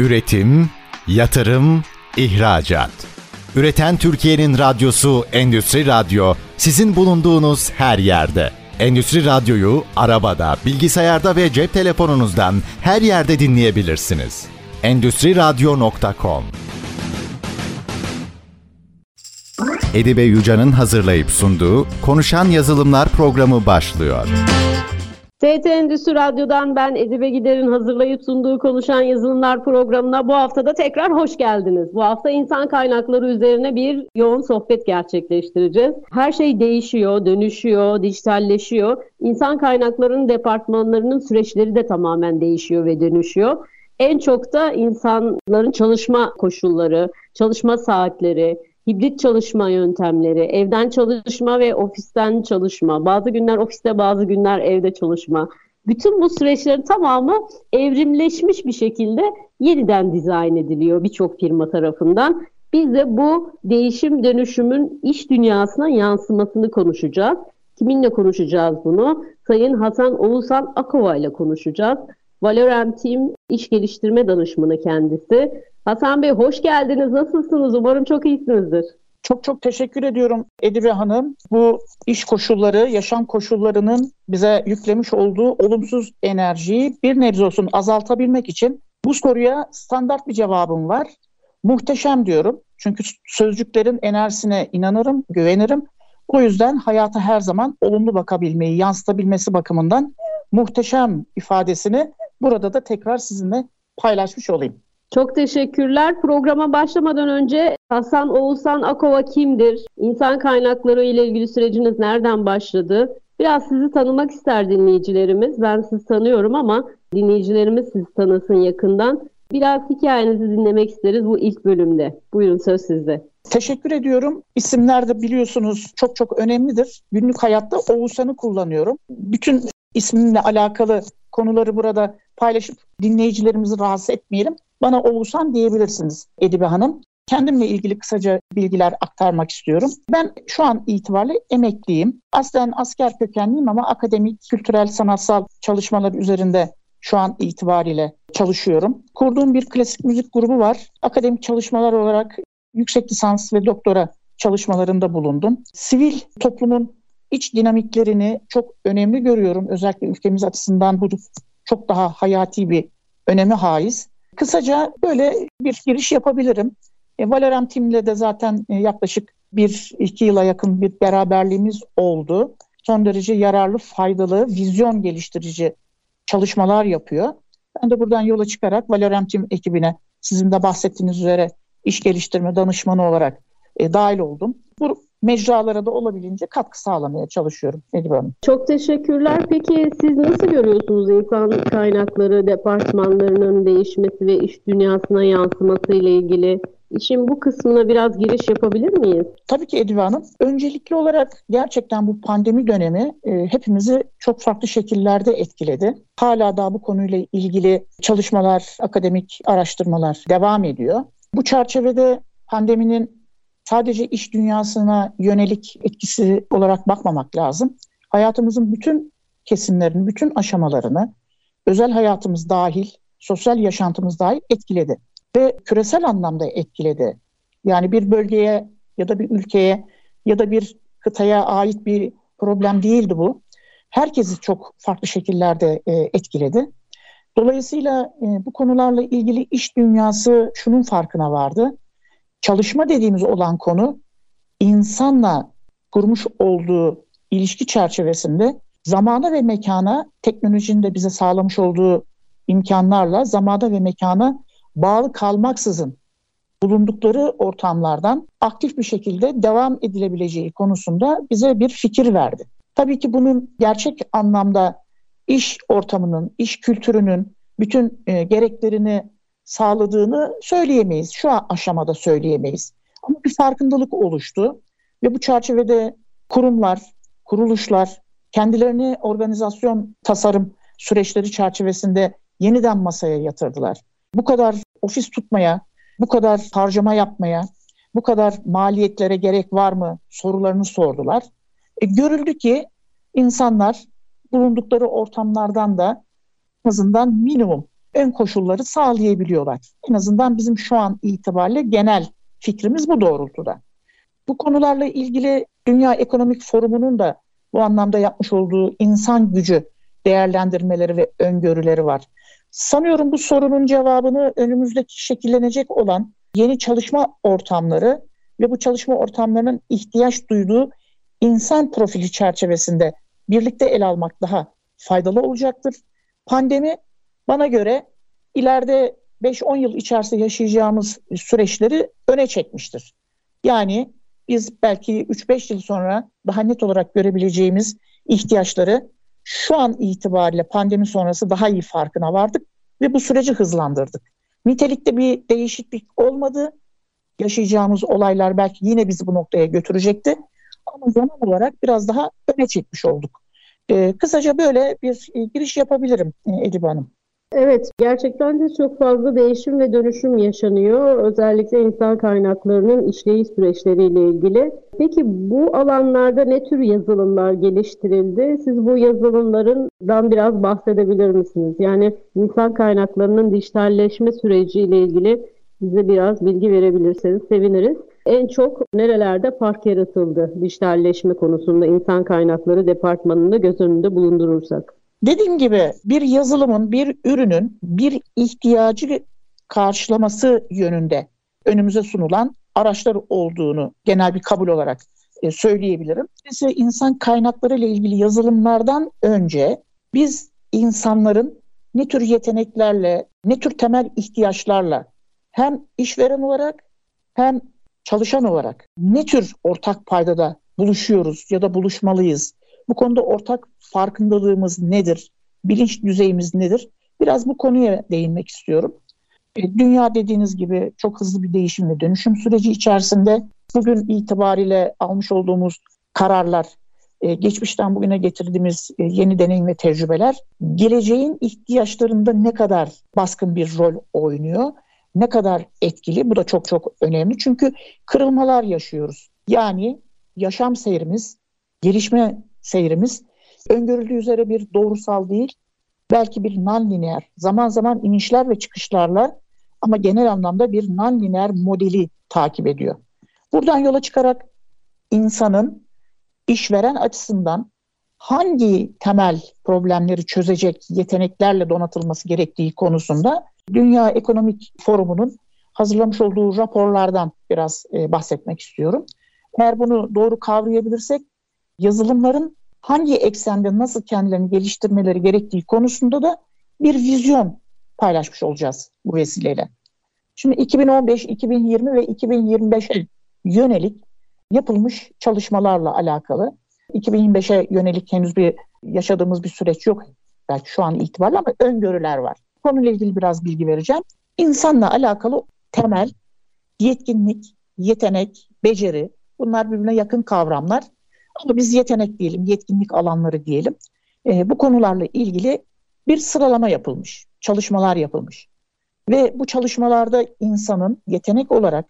Üretim, yatırım, ihracat. Üreten Türkiye'nin radyosu Endüstri Radyo sizin bulunduğunuz her yerde. Endüstri Radyo'yu arabada, bilgisayarda ve cep telefonunuzdan her yerde dinleyebilirsiniz. Endüstri Radyo.com Edibe Yuca'nın hazırlayıp sunduğu Konuşan Yazılımlar programı başlıyor. TT Endüstri Radyo'dan ben Edibe Gider'in hazırlayıp sunduğu Konuşan Yazılımlar programına bu haftada tekrar hoş geldiniz. Bu hafta insan kaynakları üzerine bir yoğun sohbet gerçekleştireceğiz. Her şey değişiyor, dönüşüyor, dijitalleşiyor. İnsan kaynaklarının departmanlarının süreçleri de tamamen değişiyor ve dönüşüyor. En çok da insanların çalışma koşulları, çalışma saatleri, hibrit çalışma yöntemleri, evden çalışma ve ofisten çalışma, bazı günler ofiste bazı günler evde çalışma. Bütün bu süreçlerin tamamı evrimleşmiş bir şekilde yeniden dizayn ediliyor birçok firma tarafından. Biz de bu değişim dönüşümün iş dünyasına yansımasını konuşacağız. Kiminle konuşacağız bunu? Sayın Hasan Oğuzhan Akova ile konuşacağız. Valorem Team iş geliştirme danışmanı kendisi. Hasan Bey hoş geldiniz. Nasılsınız? Umarım çok iyisinizdir. Çok çok teşekkür ediyorum Edibe Hanım. Bu iş koşulları, yaşam koşullarının bize yüklemiş olduğu olumsuz enerjiyi bir nebze olsun azaltabilmek için bu soruya standart bir cevabım var. Muhteşem diyorum. Çünkü sözcüklerin enerjisine inanırım, güvenirim. O yüzden hayata her zaman olumlu bakabilmeyi, yansıtabilmesi bakımından muhteşem ifadesini burada da tekrar sizinle paylaşmış olayım. Çok teşekkürler. Programa başlamadan önce Hasan Oğuzhan Akova kimdir? İnsan kaynakları ile ilgili süreciniz nereden başladı? Biraz sizi tanımak ister dinleyicilerimiz. Ben sizi tanıyorum ama dinleyicilerimiz sizi tanısın yakından. Biraz hikayenizi dinlemek isteriz bu ilk bölümde. Buyurun söz sizde. Teşekkür ediyorum. İsimler de biliyorsunuz çok çok önemlidir. Günlük hayatta Oğuzhan'ı kullanıyorum. Bütün ismimle alakalı konuları burada paylaşıp dinleyicilerimizi rahatsız etmeyelim. Bana Oğuzhan diyebilirsiniz Edibe Hanım. Kendimle ilgili kısaca bilgiler aktarmak istiyorum. Ben şu an itibariyle emekliyim. Aslen asker kökenliyim ama akademik, kültürel, sanatsal çalışmalar üzerinde şu an itibariyle çalışıyorum. Kurduğum bir klasik müzik grubu var. Akademik çalışmalar olarak yüksek lisans ve doktora çalışmalarında bulundum. Sivil toplumun iç dinamiklerini çok önemli görüyorum. Özellikle ülkemiz açısından bu çok daha hayati bir önemi haiz. Kısaca böyle bir giriş yapabilirim. E, Valerem Tim'le de zaten e, yaklaşık bir iki yıla yakın bir beraberliğimiz oldu. Son derece yararlı, faydalı, vizyon geliştirici çalışmalar yapıyor. Ben de buradan yola çıkarak Valerem Tim ekibine sizin de bahsettiğiniz üzere iş geliştirme danışmanı olarak e, dahil oldum. Bu mecralara da olabildiğince katkı sağlamaya çalışıyorum Edip Hanım. Çok teşekkürler. Peki siz nasıl görüyorsunuz insan kaynakları departmanlarının değişmesi ve iş dünyasına yansıması ile ilgili? İşin bu kısmına biraz giriş yapabilir miyiz? Tabii ki Edibe Hanım. Öncelikli olarak gerçekten bu pandemi dönemi e, hepimizi çok farklı şekillerde etkiledi. Hala daha bu konuyla ilgili çalışmalar, akademik araştırmalar devam ediyor. Bu çerçevede pandeminin sadece iş dünyasına yönelik etkisi olarak bakmamak lazım. Hayatımızın bütün kesimlerini, bütün aşamalarını özel hayatımız dahil, sosyal yaşantımız dahil etkiledi ve küresel anlamda etkiledi. Yani bir bölgeye ya da bir ülkeye ya da bir kıtaya ait bir problem değildi bu. Herkesi çok farklı şekillerde e, etkiledi. Dolayısıyla e, bu konularla ilgili iş dünyası şunun farkına vardı çalışma dediğimiz olan konu insanla kurmuş olduğu ilişki çerçevesinde zamana ve mekana teknolojinin de bize sağlamış olduğu imkanlarla zamana ve mekana bağlı kalmaksızın bulundukları ortamlardan aktif bir şekilde devam edilebileceği konusunda bize bir fikir verdi. Tabii ki bunun gerçek anlamda iş ortamının, iş kültürünün bütün e, gereklerini sağladığını söyleyemeyiz. Şu aşamada söyleyemeyiz. Ama bir farkındalık oluştu ve bu çerçevede kurumlar, kuruluşlar kendilerini organizasyon tasarım süreçleri çerçevesinde yeniden masaya yatırdılar. Bu kadar ofis tutmaya, bu kadar harcama yapmaya, bu kadar maliyetlere gerek var mı sorularını sordular. E, görüldü ki insanlar bulundukları ortamlardan da en azından minimum ön koşulları sağlayabiliyorlar. En azından bizim şu an itibariyle genel fikrimiz bu doğrultuda. Bu konularla ilgili Dünya Ekonomik Forumu'nun da bu anlamda yapmış olduğu insan gücü değerlendirmeleri ve öngörüleri var. Sanıyorum bu sorunun cevabını önümüzdeki şekillenecek olan yeni çalışma ortamları ve bu çalışma ortamlarının ihtiyaç duyduğu insan profili çerçevesinde birlikte ele almak daha faydalı olacaktır. Pandemi bana göre ileride 5-10 yıl içerisinde yaşayacağımız süreçleri öne çekmiştir. Yani biz belki 3-5 yıl sonra daha net olarak görebileceğimiz ihtiyaçları şu an itibariyle pandemi sonrası daha iyi farkına vardık ve bu süreci hızlandırdık. Nitelikte bir değişiklik olmadı. Yaşayacağımız olaylar belki yine bizi bu noktaya götürecekti. Ama zaman olarak biraz daha öne çekmiş olduk. Ee, kısaca böyle bir e, giriş yapabilirim e, Edip Hanım. Evet, gerçekten de çok fazla değişim ve dönüşüm yaşanıyor. Özellikle insan kaynaklarının işleyiş süreçleriyle ilgili. Peki bu alanlarda ne tür yazılımlar geliştirildi? Siz bu yazılımlardan biraz bahsedebilir misiniz? Yani insan kaynaklarının dijitalleşme süreciyle ilgili bize biraz bilgi verebilirseniz seviniriz. En çok nerelerde fark yaratıldı dijitalleşme konusunda insan kaynakları departmanında göz önünde bulundurursak? Dediğim gibi bir yazılımın, bir ürünün bir ihtiyacı karşılaması yönünde önümüze sunulan araçlar olduğunu genel bir kabul olarak e, söyleyebilirim. Mesela insan kaynakları ile ilgili yazılımlardan önce biz insanların ne tür yeteneklerle, ne tür temel ihtiyaçlarla hem işveren olarak hem çalışan olarak ne tür ortak paydada buluşuyoruz ya da buluşmalıyız? Bu konuda ortak farkındalığımız nedir? Bilinç düzeyimiz nedir? Biraz bu konuya değinmek istiyorum. E, dünya dediğiniz gibi çok hızlı bir değişim ve dönüşüm süreci içerisinde bugün itibariyle almış olduğumuz kararlar, e, geçmişten bugüne getirdiğimiz e, yeni deneyim ve tecrübeler geleceğin ihtiyaçlarında ne kadar baskın bir rol oynuyor, ne kadar etkili bu da çok çok önemli. Çünkü kırılmalar yaşıyoruz. Yani yaşam seyrimiz, gelişme seyrimiz öngörüldüğü üzere bir doğrusal değil, belki bir non-lineer, zaman zaman inişler ve çıkışlarla ama genel anlamda bir non-lineer modeli takip ediyor. Buradan yola çıkarak insanın işveren açısından hangi temel problemleri çözecek yeteneklerle donatılması gerektiği konusunda Dünya Ekonomik Forumu'nun hazırlamış olduğu raporlardan biraz e, bahsetmek istiyorum. Eğer bunu doğru kavrayabilirsek yazılımların hangi eksende nasıl kendilerini geliştirmeleri gerektiği konusunda da bir vizyon paylaşmış olacağız bu vesileyle. Şimdi 2015, 2020 ve 2025'e yönelik yapılmış çalışmalarla alakalı 2025'e yönelik henüz bir yaşadığımız bir süreç yok belki şu an itibariyle ama öngörüler var. Konuyla ilgili biraz bilgi vereceğim. İnsanla alakalı temel yetkinlik, yetenek, beceri bunlar birbirine yakın kavramlar. Ama biz yetenek diyelim, yetkinlik alanları diyelim. E, bu konularla ilgili bir sıralama yapılmış, çalışmalar yapılmış. Ve bu çalışmalarda insanın yetenek olarak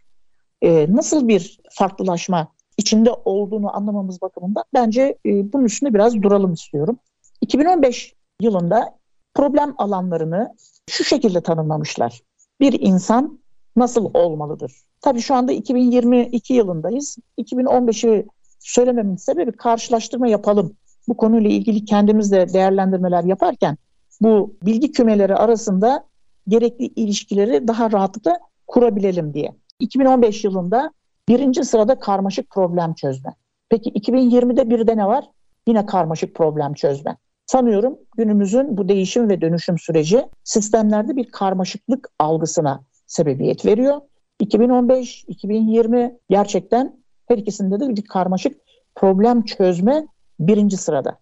e, nasıl bir farklılaşma içinde olduğunu anlamamız bakımından bence e, bunun üstünde biraz duralım istiyorum. 2015 yılında problem alanlarını şu şekilde tanımlamışlar. Bir insan nasıl olmalıdır? Tabii şu anda 2022 yılındayız. 2015'i söylememin sebebi karşılaştırma yapalım. Bu konuyla ilgili kendimizde değerlendirmeler yaparken bu bilgi kümeleri arasında gerekli ilişkileri daha rahatlıkla kurabilelim diye. 2015 yılında birinci sırada karmaşık problem çözme. Peki 2020'de bir de ne var? Yine karmaşık problem çözme. Sanıyorum günümüzün bu değişim ve dönüşüm süreci sistemlerde bir karmaşıklık algısına sebebiyet veriyor. 2015, 2020 gerçekten her ikisinde de bir karmaşık problem çözme birinci sırada.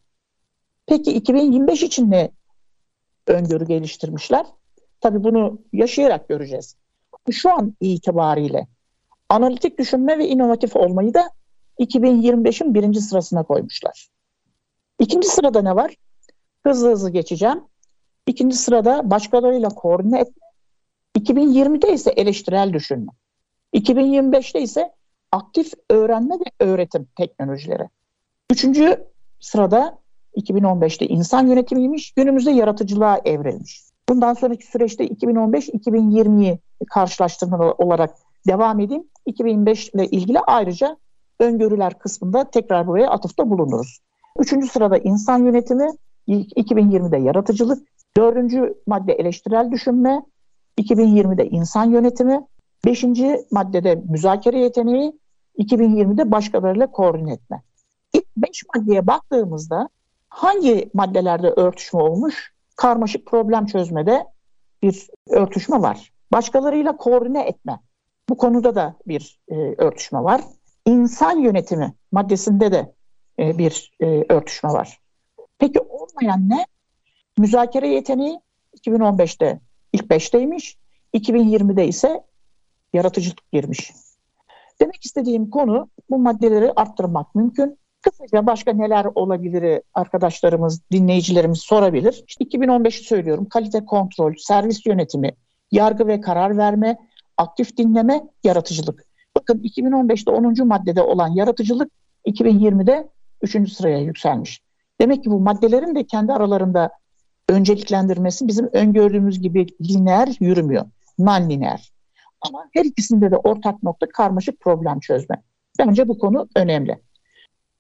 Peki 2025 için ne öngörü geliştirmişler? Tabii bunu yaşayarak göreceğiz. Şu an itibariyle analitik düşünme ve inovatif olmayı da 2025'in birinci sırasına koymuşlar. İkinci sırada ne var? Hızlı hızlı geçeceğim. İkinci sırada başkalarıyla koordine etme. 2020'de ise eleştirel düşünme. 2025'te ise aktif öğrenme ve öğretim teknolojileri. Üçüncü sırada 2015'te insan yönetimiymiş, günümüzde yaratıcılığa evrilmiş. Bundan sonraki süreçte 2015-2020'yi karşılaştırma olarak devam edeyim. 2005 ile ilgili ayrıca öngörüler kısmında tekrar buraya atıfta bulunuruz. Üçüncü sırada insan yönetimi, 2020'de yaratıcılık, dördüncü madde eleştirel düşünme, 2020'de insan yönetimi, beşinci maddede müzakere yeteneği, 2020'de başkalarıyla koordine etme. İlk beş maddeye baktığımızda hangi maddelerde örtüşme olmuş? Karmaşık problem çözmede bir örtüşme var. Başkalarıyla koordine etme. Bu konuda da bir e, örtüşme var. İnsan yönetimi maddesinde de e, bir e, örtüşme var. Peki olmayan ne? Müzakere yeteneği 2015'te ilk 5'teymiş. 2020'de ise yaratıcılık girmiş. Demek istediğim konu bu maddeleri arttırmak mümkün. Kısaca başka neler olabilir arkadaşlarımız, dinleyicilerimiz sorabilir. İşte 2015'i söylüyorum. Kalite kontrol, servis yönetimi, yargı ve karar verme, aktif dinleme, yaratıcılık. Bakın 2015'te 10. maddede olan yaratıcılık 2020'de 3. sıraya yükselmiş. Demek ki bu maddelerin de kendi aralarında önceliklendirmesi bizim öngördüğümüz gibi lineer yürümüyor. Non-lineer. Ama her ikisinde de ortak nokta karmaşık problem çözme. Bence bu konu önemli.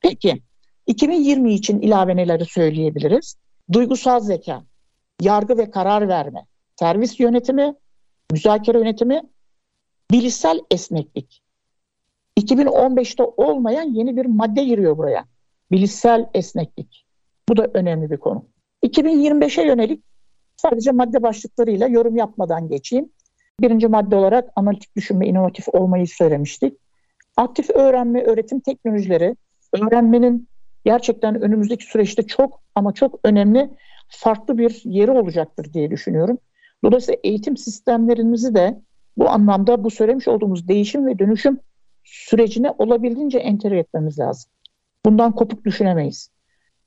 Peki 2020 için ilave neleri söyleyebiliriz? Duygusal zeka, yargı ve karar verme, servis yönetimi, müzakere yönetimi, bilişsel esneklik. 2015'te olmayan yeni bir madde giriyor buraya. Bilişsel esneklik. Bu da önemli bir konu. 2025'e yönelik sadece madde başlıklarıyla yorum yapmadan geçeyim. Birinci madde olarak analitik düşünme, inovatif olmayı söylemiştik. Aktif öğrenme, öğretim teknolojileri, öğrenmenin gerçekten önümüzdeki süreçte çok ama çok önemli farklı bir yeri olacaktır diye düşünüyorum. Dolayısıyla eğitim sistemlerimizi de bu anlamda bu söylemiş olduğumuz değişim ve dönüşüm sürecine olabildiğince entegre etmemiz lazım. Bundan kopuk düşünemeyiz.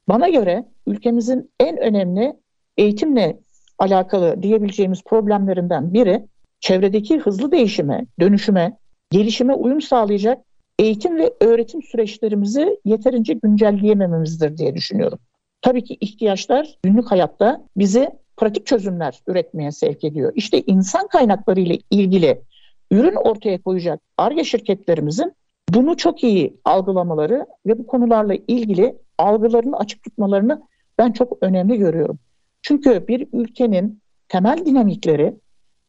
Bana göre ülkemizin en önemli eğitimle alakalı diyebileceğimiz problemlerinden biri çevredeki hızlı değişime, dönüşüme, gelişime uyum sağlayacak eğitim ve öğretim süreçlerimizi yeterince güncelleyemememizdir diye düşünüyorum. Tabii ki ihtiyaçlar günlük hayatta bizi pratik çözümler üretmeye sevk ediyor. İşte insan kaynakları ile ilgili ürün ortaya koyacak ARGE şirketlerimizin bunu çok iyi algılamaları ve bu konularla ilgili algılarını açık tutmalarını ben çok önemli görüyorum. Çünkü bir ülkenin temel dinamikleri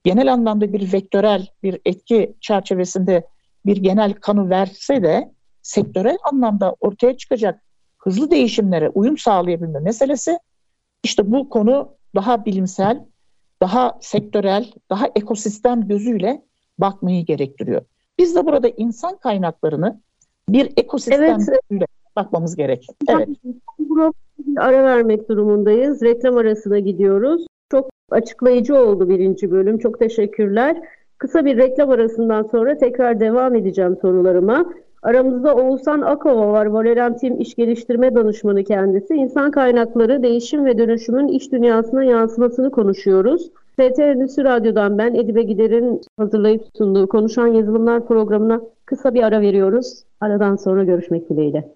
genel anlamda bir vektörel bir etki çerçevesinde bir genel kanı verse de sektörel anlamda ortaya çıkacak hızlı değişimlere uyum sağlayabilme meselesi işte bu konu daha bilimsel, daha sektörel, daha ekosistem gözüyle bakmayı gerektiriyor. Biz de burada insan kaynaklarını bir ekosistem evet. gözüyle bakmamız gerek. Evet. Ara vermek durumundayız. Reklam arasına gidiyoruz. Açıklayıcı oldu birinci bölüm. Çok teşekkürler. Kısa bir reklam arasından sonra tekrar devam edeceğim sorularıma. Aramızda Oğuzhan Akova var, Valorantim İş Geliştirme Danışmanı kendisi. İnsan kaynakları, değişim ve dönüşümün iş dünyasına yansımasını konuşuyoruz. TT Endüstri Radyo'dan ben Edibe Gider'in hazırlayıp sunduğu Konuşan Yazılımlar programına kısa bir ara veriyoruz. Aradan sonra görüşmek dileğiyle.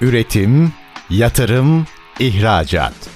Üretim, yatırım, ihracat.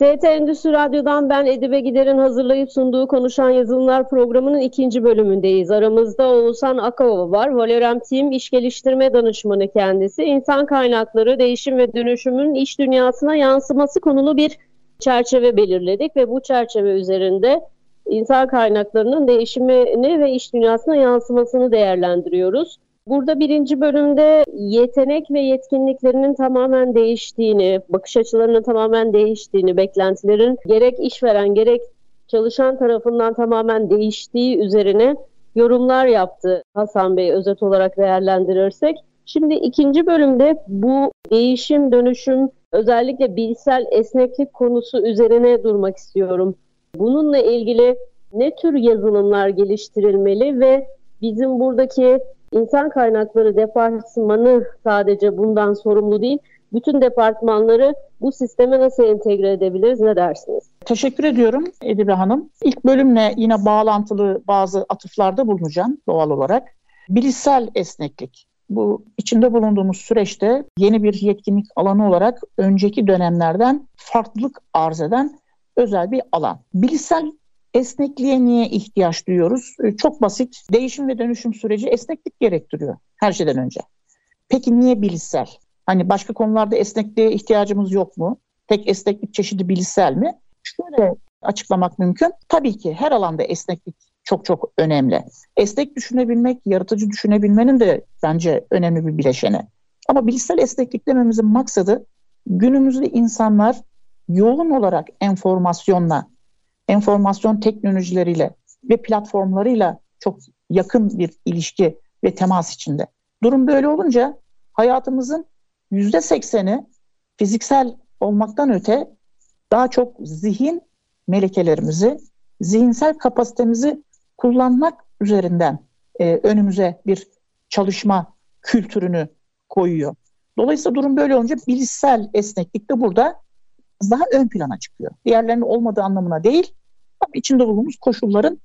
TT Endüstri Radyo'dan ben Edibe Gider'in hazırlayıp sunduğu Konuşan Yazılımlar programının ikinci bölümündeyiz. Aramızda Oğuzhan Akova var. Valorem Team İş Geliştirme Danışmanı kendisi. İnsan kaynakları, değişim ve dönüşümün iş dünyasına yansıması konulu bir çerçeve belirledik ve bu çerçeve üzerinde insan kaynaklarının değişimini ve iş dünyasına yansımasını değerlendiriyoruz. Burada birinci bölümde yetenek ve yetkinliklerinin tamamen değiştiğini, bakış açılarının tamamen değiştiğini, beklentilerin gerek işveren gerek çalışan tarafından tamamen değiştiği üzerine yorumlar yaptı Hasan Bey özet olarak değerlendirirsek. Şimdi ikinci bölümde bu değişim, dönüşüm, özellikle bilsel esneklik konusu üzerine durmak istiyorum. Bununla ilgili ne tür yazılımlar geliştirilmeli ve bizim buradaki insan kaynakları departmanı sadece bundan sorumlu değil, bütün departmanları bu sisteme nasıl entegre edebiliriz? Ne dersiniz? Teşekkür ediyorum Edibe Hanım. İlk bölümle yine bağlantılı bazı atıflarda bulunacağım doğal olarak. Bilişsel esneklik. Bu içinde bulunduğumuz süreçte yeni bir yetkinlik alanı olarak önceki dönemlerden farklılık arz eden özel bir alan. Bilişsel esnekliğe niye ihtiyaç duyuyoruz? Ee, çok basit. Değişim ve dönüşüm süreci esneklik gerektiriyor her şeyden önce. Peki niye bilişsel? Hani başka konularda esnekliğe ihtiyacımız yok mu? Tek esneklik çeşidi bilişsel mi? Şöyle açıklamak mümkün. Tabii ki her alanda esneklik çok çok önemli. Esnek düşünebilmek, yaratıcı düşünebilmenin de bence önemli bir bileşeni. Ama bilişsel esneklik dememizin maksadı günümüzde insanlar yoğun olarak enformasyonla, enformasyon teknolojileriyle ve platformlarıyla çok yakın bir ilişki ve temas içinde. Durum böyle olunca hayatımızın yüzde sekseni fiziksel olmaktan öte daha çok zihin melekelerimizi, zihinsel kapasitemizi kullanmak üzerinden e, önümüze bir çalışma kültürünü koyuyor. Dolayısıyla durum böyle olunca bilişsel esneklik de burada daha ön plana çıkıyor. Diğerlerinin olmadığı anlamına değil içinde bulunduğumuz koşulların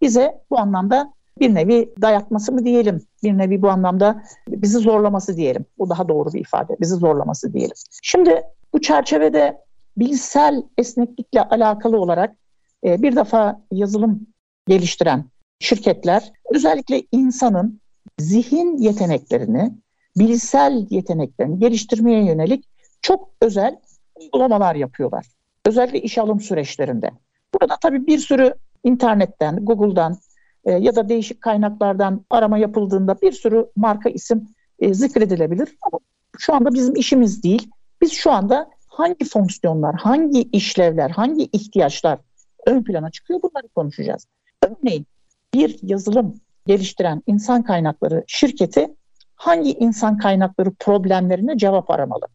bize bu anlamda bir nevi dayatması mı diyelim, bir nevi bu anlamda bizi zorlaması diyelim. Bu daha doğru bir ifade, bizi zorlaması diyelim. Şimdi bu çerçevede bilişsel esneklikle alakalı olarak e, bir defa yazılım geliştiren şirketler özellikle insanın zihin yeteneklerini, bilişsel yeteneklerini geliştirmeye yönelik çok özel uygulamalar yapıyorlar. Özellikle iş alım süreçlerinde. Burada tabii bir sürü internetten, Google'dan e, ya da değişik kaynaklardan arama yapıldığında bir sürü marka isim e, zikredilebilir. Ama şu anda bizim işimiz değil. Biz şu anda hangi fonksiyonlar, hangi işlevler, hangi ihtiyaçlar ön plana çıkıyor bunları konuşacağız. Örneğin bir yazılım geliştiren insan kaynakları şirketi hangi insan kaynakları problemlerine cevap aramalı?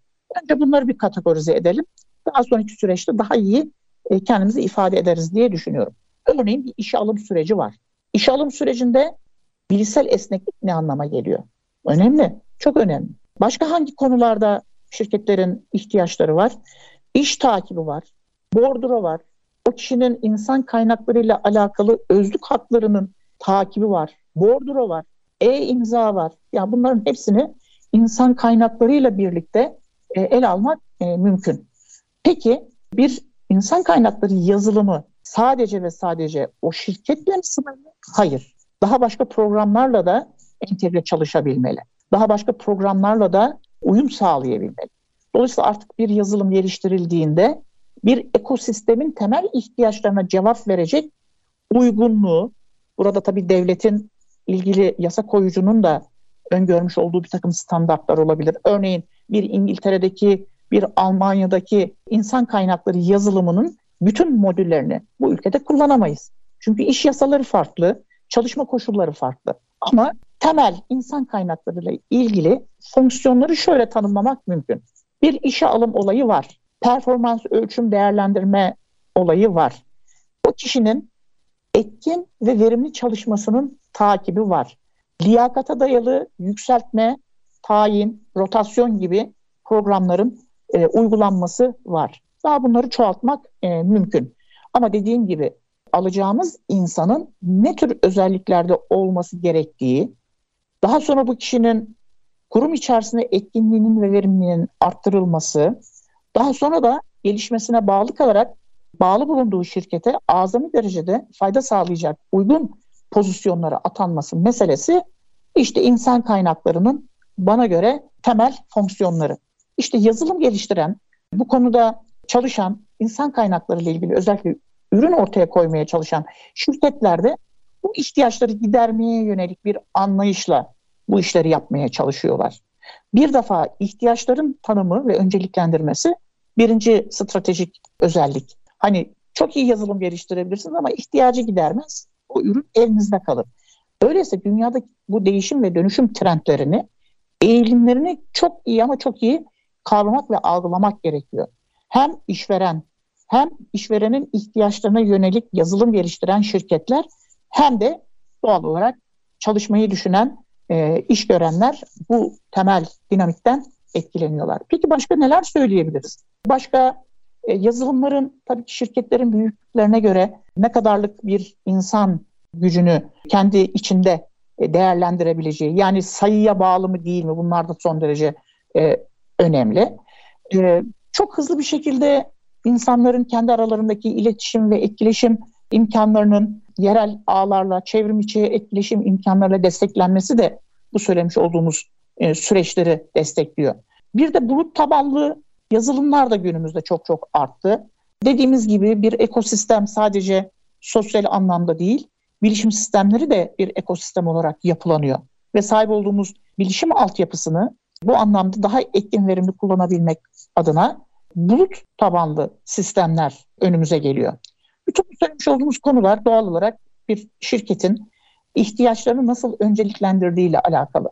Önce bunları bir kategorize edelim. Daha sonraki süreçte daha iyi e, kendimizi ifade ederiz diye düşünüyorum. Örneğin bir işe alım süreci var. İşe alım sürecinde bilişsel esneklik ne anlama geliyor? Önemli, çok önemli. Başka hangi konularda şirketlerin ihtiyaçları var? İş takibi var, bordro var, o kişinin insan kaynaklarıyla alakalı özlük haklarının takibi var, bordro var, e-imza var. Yani bunların hepsini insan kaynaklarıyla birlikte e, el almak e, mümkün. Peki bir insan kaynakları yazılımı sadece ve sadece o şirketle mi sınırlı? Hayır. Daha başka programlarla da entegre çalışabilmeli. Daha başka programlarla da uyum sağlayabilmeli. Dolayısıyla artık bir yazılım geliştirildiğinde bir ekosistemin temel ihtiyaçlarına cevap verecek uygunluğu, burada tabii devletin ilgili yasa koyucunun da öngörmüş olduğu bir takım standartlar olabilir. Örneğin bir İngiltere'deki, bir Almanya'daki insan kaynakları yazılımının bütün modüllerini bu ülkede kullanamayız. Çünkü iş yasaları farklı, çalışma koşulları farklı. Ama temel insan kaynaklarıyla ilgili fonksiyonları şöyle tanımlamak mümkün. Bir işe alım olayı var. Performans ölçüm değerlendirme olayı var. O kişinin etkin ve verimli çalışmasının takibi var. Liyakata dayalı yükseltme, tayin, rotasyon gibi programların e, uygulanması var. Daha bunları çoğaltmak e, mümkün. Ama dediğim gibi alacağımız insanın ne tür özelliklerde olması gerektiği, daha sonra bu kişinin kurum içerisinde etkinliğinin ve verimliliğinin arttırılması, daha sonra da gelişmesine bağlı kalarak bağlı bulunduğu şirkete azami derecede fayda sağlayacak uygun pozisyonlara atanması meselesi işte insan kaynaklarının bana göre temel fonksiyonları. İşte yazılım geliştiren, bu konuda çalışan, insan kaynakları ile ilgili özellikle ürün ortaya koymaya çalışan şirketlerde bu ihtiyaçları gidermeye yönelik bir anlayışla bu işleri yapmaya çalışıyorlar. Bir defa ihtiyaçların tanımı ve önceliklendirmesi birinci stratejik özellik. Hani çok iyi yazılım geliştirebilirsiniz ama ihtiyacı gidermez. O ürün elinizde kalır. Öyleyse dünyada bu değişim ve dönüşüm trendlerini, eğilimlerini çok iyi ama çok iyi kavramak ve algılamak gerekiyor. Hem işveren hem işverenin ihtiyaçlarına yönelik yazılım geliştiren şirketler hem de doğal olarak çalışmayı düşünen e, iş görenler bu temel dinamikten etkileniyorlar. Peki başka neler söyleyebiliriz? Başka e, yazılımların tabii ki şirketlerin büyüklüklerine göre ne kadarlık bir insan gücünü kendi içinde e, değerlendirebileceği yani sayıya bağlı mı değil mi bunlar da son derece e, önemli. E, çok hızlı bir şekilde insanların kendi aralarındaki iletişim ve etkileşim imkanlarının yerel ağlarla, çevrim içi etkileşim imkanlarıyla desteklenmesi de bu söylemiş olduğumuz e, süreçleri destekliyor. Bir de bulut tabanlı yazılımlar da günümüzde çok çok arttı. Dediğimiz gibi bir ekosistem sadece sosyal anlamda değil, bilişim sistemleri de bir ekosistem olarak yapılanıyor. Ve sahip olduğumuz bilişim altyapısını bu anlamda daha etkin verimli kullanabilmek adına bulut tabanlı sistemler önümüze geliyor. Bütün söylemiş olduğumuz konular doğal olarak bir şirketin ihtiyaçlarını nasıl önceliklendirdiği ile alakalı.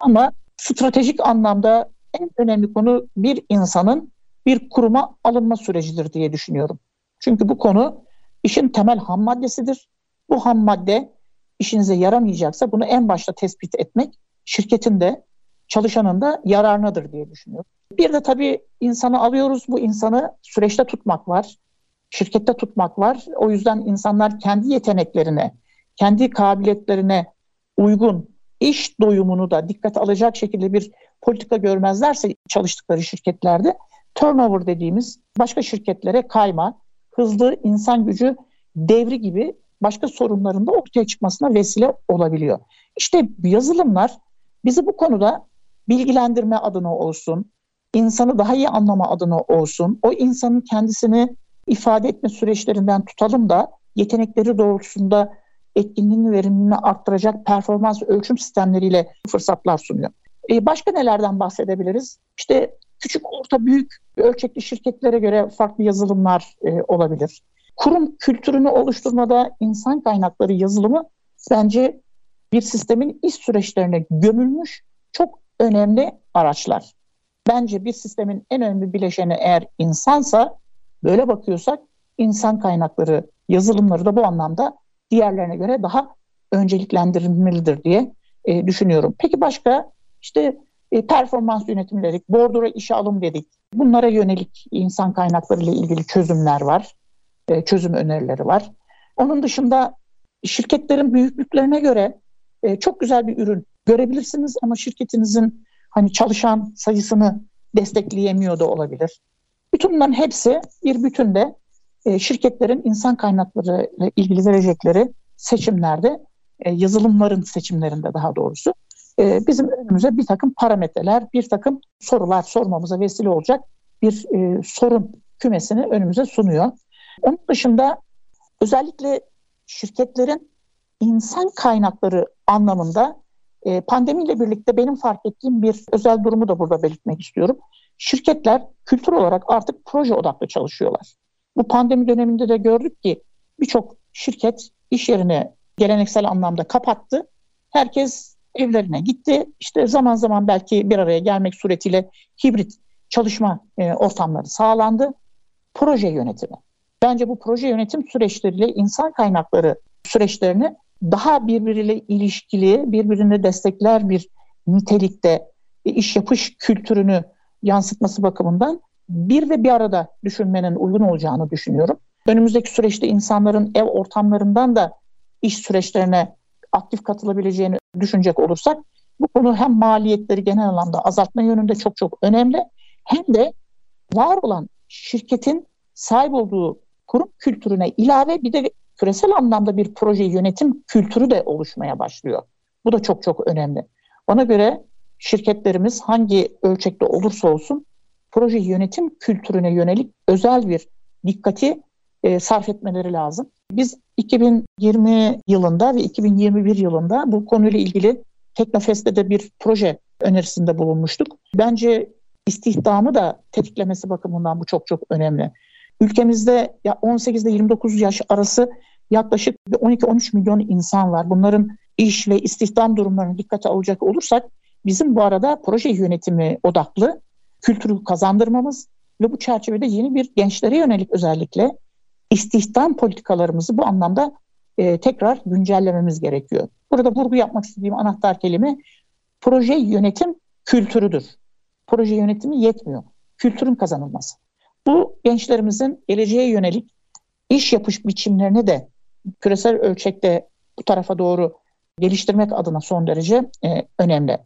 Ama stratejik anlamda en önemli konu bir insanın bir kuruma alınma sürecidir diye düşünüyorum. Çünkü bu konu işin temel ham maddesidir. Bu ham madde işinize yaramayacaksa bunu en başta tespit etmek şirketin de çalışanın da yararınadır diye düşünüyorum. Bir de tabii insanı alıyoruz. Bu insanı süreçte tutmak var. Şirkette tutmak var. O yüzden insanlar kendi yeteneklerine, kendi kabiliyetlerine uygun iş doyumunu da dikkat alacak şekilde bir politika görmezlerse çalıştıkları şirketlerde turnover dediğimiz başka şirketlere kayma, hızlı insan gücü devri gibi başka sorunların da ortaya çıkmasına vesile olabiliyor. İşte yazılımlar bizi bu konuda bilgilendirme adına olsun, insanı daha iyi anlama adına olsun, o insanın kendisini ifade etme süreçlerinden tutalım da yetenekleri doğrultusunda etkinliğini, verimliliğini arttıracak performans ölçüm sistemleriyle fırsatlar sunuyor. Ee, başka nelerden bahsedebiliriz? İşte küçük, orta, büyük ölçekli şirketlere göre farklı yazılımlar e, olabilir. Kurum kültürünü oluşturmada insan kaynakları yazılımı bence bir sistemin iş süreçlerine gömülmüş çok önemli araçlar. Bence bir sistemin en önemli bileşeni eğer insansa böyle bakıyorsak insan kaynakları yazılımları da bu anlamda diğerlerine göre daha önceliklendirilmelidir diye e, düşünüyorum. Peki başka işte e, performans yönetimi dedik, bordura işe alım dedik. Bunlara yönelik insan kaynakları ile ilgili çözümler var, e, çözüm önerileri var. Onun dışında şirketlerin büyüklüklerine göre e, çok güzel bir ürün görebilirsiniz ama şirketinizin hani çalışan sayısını destekleyemiyor da olabilir. Bütün bunların hepsi bir bütünde e, şirketlerin insan kaynakları ile ilgili verecekleri seçimlerde, e, yazılımların seçimlerinde daha doğrusu e, bizim önümüze bir takım parametreler, bir takım sorular sormamıza vesile olacak bir e, sorun kümesini önümüze sunuyor. Onun dışında özellikle şirketlerin insan kaynakları anlamında e, pandemiyle birlikte benim fark ettiğim bir özel durumu da burada belirtmek istiyorum. Şirketler kültür olarak artık proje odaklı çalışıyorlar. Bu pandemi döneminde de gördük ki birçok şirket iş yerini geleneksel anlamda kapattı. Herkes evlerine gitti. İşte zaman zaman belki bir araya gelmek suretiyle hibrit çalışma e, ortamları sağlandı. Proje yönetimi. Bence bu proje yönetim süreçleriyle insan kaynakları süreçlerini daha birbiriyle ilişkili, birbirini destekler bir nitelikte iş yapış kültürünü yansıtması bakımından bir ve bir arada düşünmenin uygun olacağını düşünüyorum. Önümüzdeki süreçte insanların ev ortamlarından da iş süreçlerine aktif katılabileceğini düşünecek olursak bu konu hem maliyetleri genel anlamda azaltma yönünde çok çok önemli hem de var olan şirketin sahip olduğu kurum kültürüne ilave bir de küresel anlamda bir proje yönetim kültürü de oluşmaya başlıyor. Bu da çok çok önemli. Ona göre şirketlerimiz hangi ölçekte olursa olsun proje yönetim kültürüne yönelik özel bir dikkati e, sarf etmeleri lazım. Biz 2020 yılında ve 2021 yılında bu konuyla ilgili Teknofest'te de bir proje önerisinde bulunmuştuk. Bence istihdamı da tetiklemesi bakımından bu çok çok önemli. Ülkemizde 18 ile 29 yaş arası yaklaşık 12-13 milyon insan var. Bunların iş ve istihdam durumlarını dikkate alacak olursak bizim bu arada proje yönetimi odaklı kültürü kazandırmamız ve bu çerçevede yeni bir gençlere yönelik özellikle istihdam politikalarımızı bu anlamda e, tekrar güncellememiz gerekiyor. Burada vurgu yapmak istediğim anahtar kelime proje yönetim kültürüdür. Proje yönetimi yetmiyor. Kültürün kazanılması. Bu gençlerimizin geleceğe yönelik iş yapış biçimlerini de küresel ölçekte bu tarafa doğru geliştirmek adına son derece e, önemli.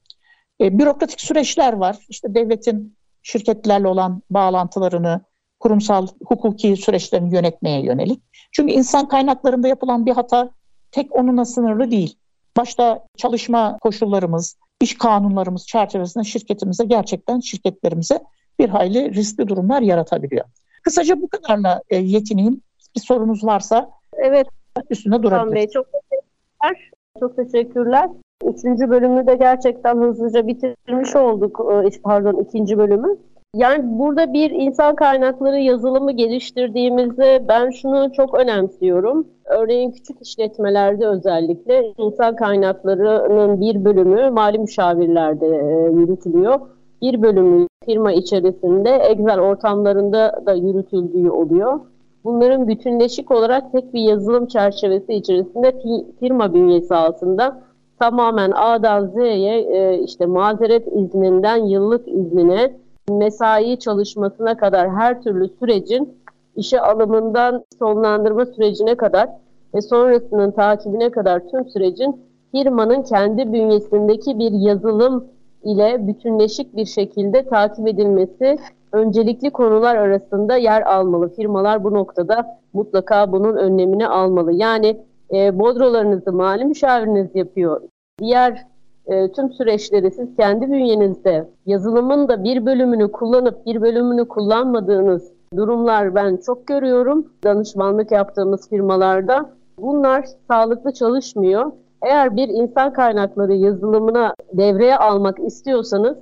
E, bürokratik süreçler var. İşte devletin şirketlerle olan bağlantılarını, kurumsal hukuki süreçlerini yönetmeye yönelik. Çünkü insan kaynaklarında yapılan bir hata tek onunla sınırlı değil. Başta çalışma koşullarımız, iş kanunlarımız çerçevesinde şirketimize gerçekten şirketlerimize bir hayli riskli durumlar yaratabiliyor. Kısaca bu kadarla e, yetineyim. Bir sorunuz varsa evet üstüne durabiliriz. Bey çok teşekkürler. Çok teşekkürler. Üçüncü bölümü de gerçekten hızlıca bitirmiş olduk. E, pardon ikinci bölümü. Yani burada bir insan kaynakları yazılımı geliştirdiğimizde ben şunu çok önemsiyorum. Örneğin küçük işletmelerde özellikle insan kaynaklarının bir bölümü mali müşavirlerde e, yürütülüyor. Bir bölümü firma içerisinde Excel ortamlarında da yürütüldüğü oluyor. Bunların bütünleşik olarak tek bir yazılım çerçevesi içerisinde firma bünyesi altında. Tamamen A'dan Z'ye e, işte mazeret izninden yıllık iznine mesai çalışmasına kadar her türlü sürecin işe alımından sonlandırma sürecine kadar ve sonrasının takibine kadar tüm sürecin firmanın kendi bünyesindeki bir yazılım ile bütünleşik bir şekilde takip edilmesi öncelikli konular arasında yer almalı. Firmalar bu noktada mutlaka bunun önlemini almalı. Yani e, bodrolarınızı mali müşaviriniz yapıyor. Diğer e, tüm süreçleri siz kendi bünyenizde yazılımın da bir bölümünü kullanıp bir bölümünü kullanmadığınız durumlar ben çok görüyorum. Danışmanlık yaptığımız firmalarda. Bunlar sağlıklı çalışmıyor. Eğer bir insan kaynakları yazılımına devreye almak istiyorsanız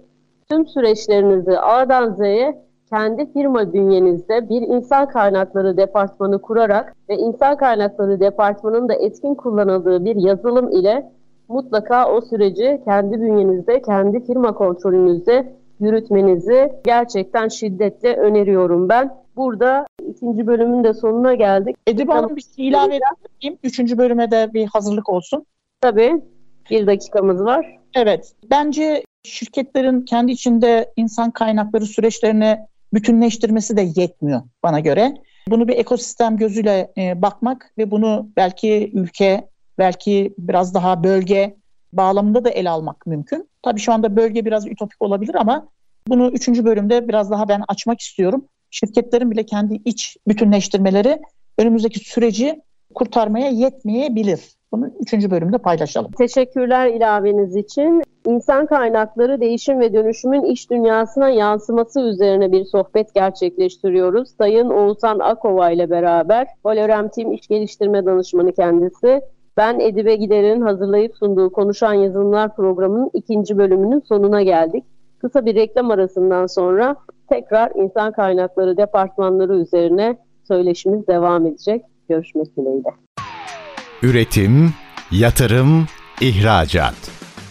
tüm süreçlerinizi A'dan Z'ye kendi firma bünyenizde bir insan kaynakları departmanı kurarak ve insan kaynakları departmanının da etkin kullanıldığı bir yazılım ile mutlaka o süreci kendi bünyenizde, kendi firma kontrolünüzde yürütmenizi gerçekten şiddetle öneriyorum ben. Burada ikinci bölümün de sonuna geldik. Edip Hanım bir şey ilave edeyim. Üçüncü bölüme de bir hazırlık olsun. Tabii. Bir dakikamız var. Evet. Bence şirketlerin kendi içinde insan kaynakları süreçlerini bütünleştirmesi de yetmiyor bana göre. Bunu bir ekosistem gözüyle e, bakmak ve bunu belki ülke, belki biraz daha bölge bağlamında da ele almak mümkün. Tabii şu anda bölge biraz ütopik olabilir ama bunu üçüncü bölümde biraz daha ben açmak istiyorum. Şirketlerin bile kendi iç bütünleştirmeleri önümüzdeki süreci kurtarmaya yetmeyebilir. Bunu üçüncü bölümde paylaşalım. Teşekkürler ilaveniz için. İnsan kaynakları değişim ve dönüşümün iş dünyasına yansıması üzerine bir sohbet gerçekleştiriyoruz. Sayın Oğuzhan Akova ile beraber Valorem Team İş Geliştirme Danışmanı kendisi. Ben Edibe Gider'in hazırlayıp sunduğu Konuşan Yazılımlar programının ikinci bölümünün sonuna geldik. Kısa bir reklam arasından sonra tekrar insan kaynakları departmanları üzerine söyleşimiz devam edecek. Görüşmek dileğiyle. Üretim, yatırım, ihracat.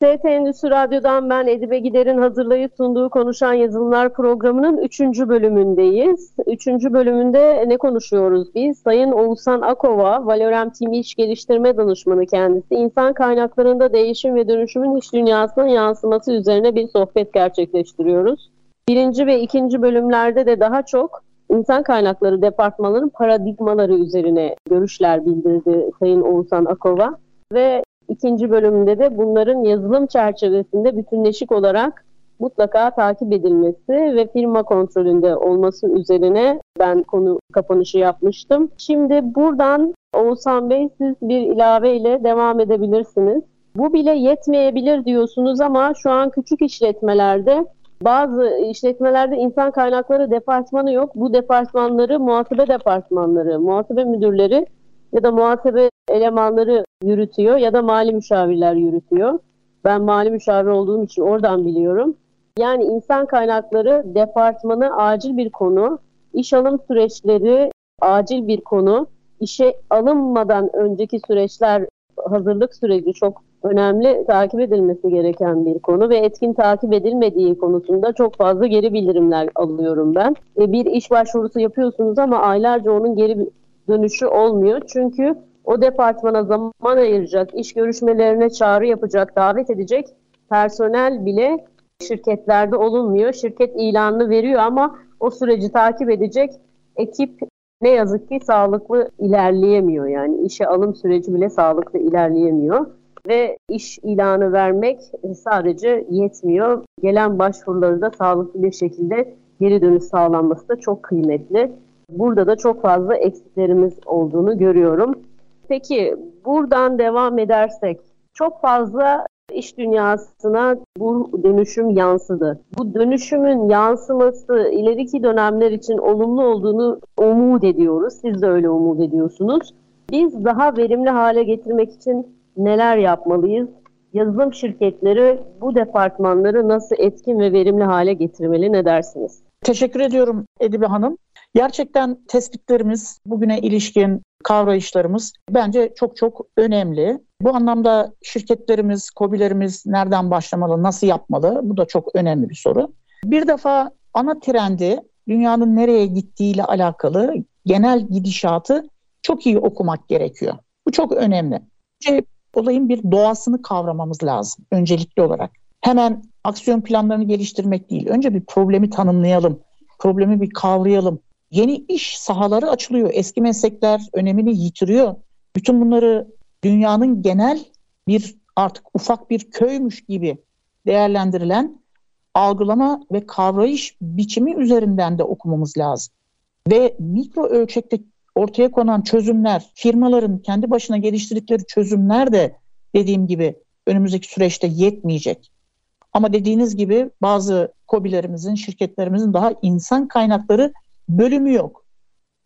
TRT Endüstri Radyo'dan ben Edibe Gider'in hazırlayıp sunduğu Konuşan Yazılımlar programının 3. bölümündeyiz. 3. bölümünde ne konuşuyoruz biz? Sayın Oğuzhan Akova, Valorem Team İş Geliştirme Danışmanı kendisi. İnsan kaynaklarında değişim ve dönüşümün iş dünyasına yansıması üzerine bir sohbet gerçekleştiriyoruz. Birinci ve ikinci bölümlerde de daha çok insan kaynakları departmanlarının paradigmaları üzerine görüşler bildirdi Sayın Oğuzhan Akova. Ve İkinci bölümünde de bunların yazılım çerçevesinde bütünleşik olarak mutlaka takip edilmesi ve firma kontrolünde olması üzerine ben konu kapanışı yapmıştım. Şimdi buradan Oğuzhan Bey siz bir ilave ile devam edebilirsiniz. Bu bile yetmeyebilir diyorsunuz ama şu an küçük işletmelerde bazı işletmelerde insan kaynakları departmanı yok. Bu departmanları muhasebe departmanları, muhasebe müdürleri ya da muhasebe elemanları yürütüyor ya da mali müşavirler yürütüyor. Ben mali müşavir olduğum için oradan biliyorum. Yani insan kaynakları departmanı acil bir konu, iş alım süreçleri acil bir konu, işe alınmadan önceki süreçler hazırlık süreci çok önemli takip edilmesi gereken bir konu ve etkin takip edilmediği konusunda çok fazla geri bildirimler alıyorum ben. E, bir iş başvurusu yapıyorsunuz ama aylarca onun geri dönüşü olmuyor. Çünkü o departmana zaman ayıracak, iş görüşmelerine çağrı yapacak, davet edecek personel bile şirketlerde olunmuyor. Şirket ilanını veriyor ama o süreci takip edecek ekip ne yazık ki sağlıklı ilerleyemiyor. Yani işe alım süreci bile sağlıklı ilerleyemiyor. Ve iş ilanı vermek sadece yetmiyor. Gelen başvuruları da sağlıklı bir şekilde geri dönüş sağlanması da çok kıymetli. Burada da çok fazla eksiklerimiz olduğunu görüyorum. Peki buradan devam edersek çok fazla iş dünyasına bu dönüşüm yansıdı. Bu dönüşümün yansıması ileriki dönemler için olumlu olduğunu umut ediyoruz. Siz de öyle umut ediyorsunuz. Biz daha verimli hale getirmek için neler yapmalıyız? Yazılım şirketleri bu departmanları nasıl etkin ve verimli hale getirmeli ne dersiniz? Teşekkür ediyorum Edibe Hanım. Gerçekten tespitlerimiz, bugüne ilişkin kavrayışlarımız bence çok çok önemli. Bu anlamda şirketlerimiz, kobilerimiz nereden başlamalı, nasıl yapmalı? Bu da çok önemli bir soru. Bir defa ana trendi dünyanın nereye gittiğiyle alakalı genel gidişatı çok iyi okumak gerekiyor. Bu çok önemli. Önce olayın bir doğasını kavramamız lazım öncelikli olarak. Hemen aksiyon planlarını geliştirmek değil. Önce bir problemi tanımlayalım. Problemi bir kavrayalım. Yeni iş sahaları açılıyor. Eski meslekler önemini yitiriyor. Bütün bunları dünyanın genel bir artık ufak bir köymüş gibi değerlendirilen algılama ve kavrayış biçimi üzerinden de okumamız lazım. Ve mikro ölçekte ortaya konan çözümler, firmaların kendi başına geliştirdikleri çözümler de dediğim gibi önümüzdeki süreçte yetmeyecek. Ama dediğiniz gibi bazı kobilerimizin, şirketlerimizin daha insan kaynakları bölümü yok.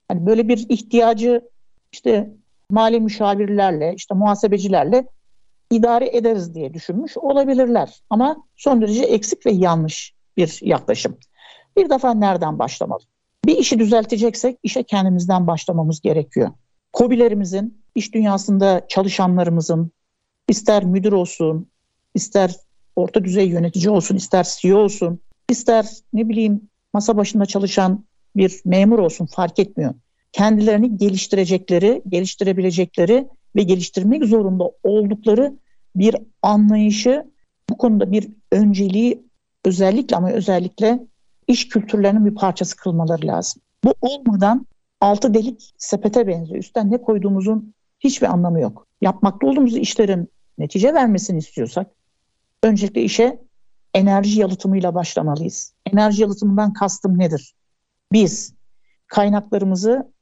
Hani böyle bir ihtiyacı işte mali müşavirlerle, işte muhasebecilerle idare ederiz diye düşünmüş olabilirler. Ama son derece eksik ve yanlış bir yaklaşım. Bir defa nereden başlamalı? Bir işi düzelteceksek işe kendimizden başlamamız gerekiyor. Kobilerimizin, iş dünyasında çalışanlarımızın, ister müdür olsun, ister orta düzey yönetici olsun, ister CEO olsun, ister ne bileyim masa başında çalışan bir memur olsun fark etmiyor. Kendilerini geliştirecekleri, geliştirebilecekleri ve geliştirmek zorunda oldukları bir anlayışı bu konuda bir önceliği özellikle ama özellikle iş kültürlerinin bir parçası kılmaları lazım. Bu olmadan altı delik sepete benziyor. Üstten ne koyduğumuzun hiçbir anlamı yok. Yapmakta olduğumuz işlerin netice vermesini istiyorsak öncelikle işe enerji yalıtımıyla başlamalıyız. Enerji yalıtımından kastım nedir? Biz kaynaklarımızı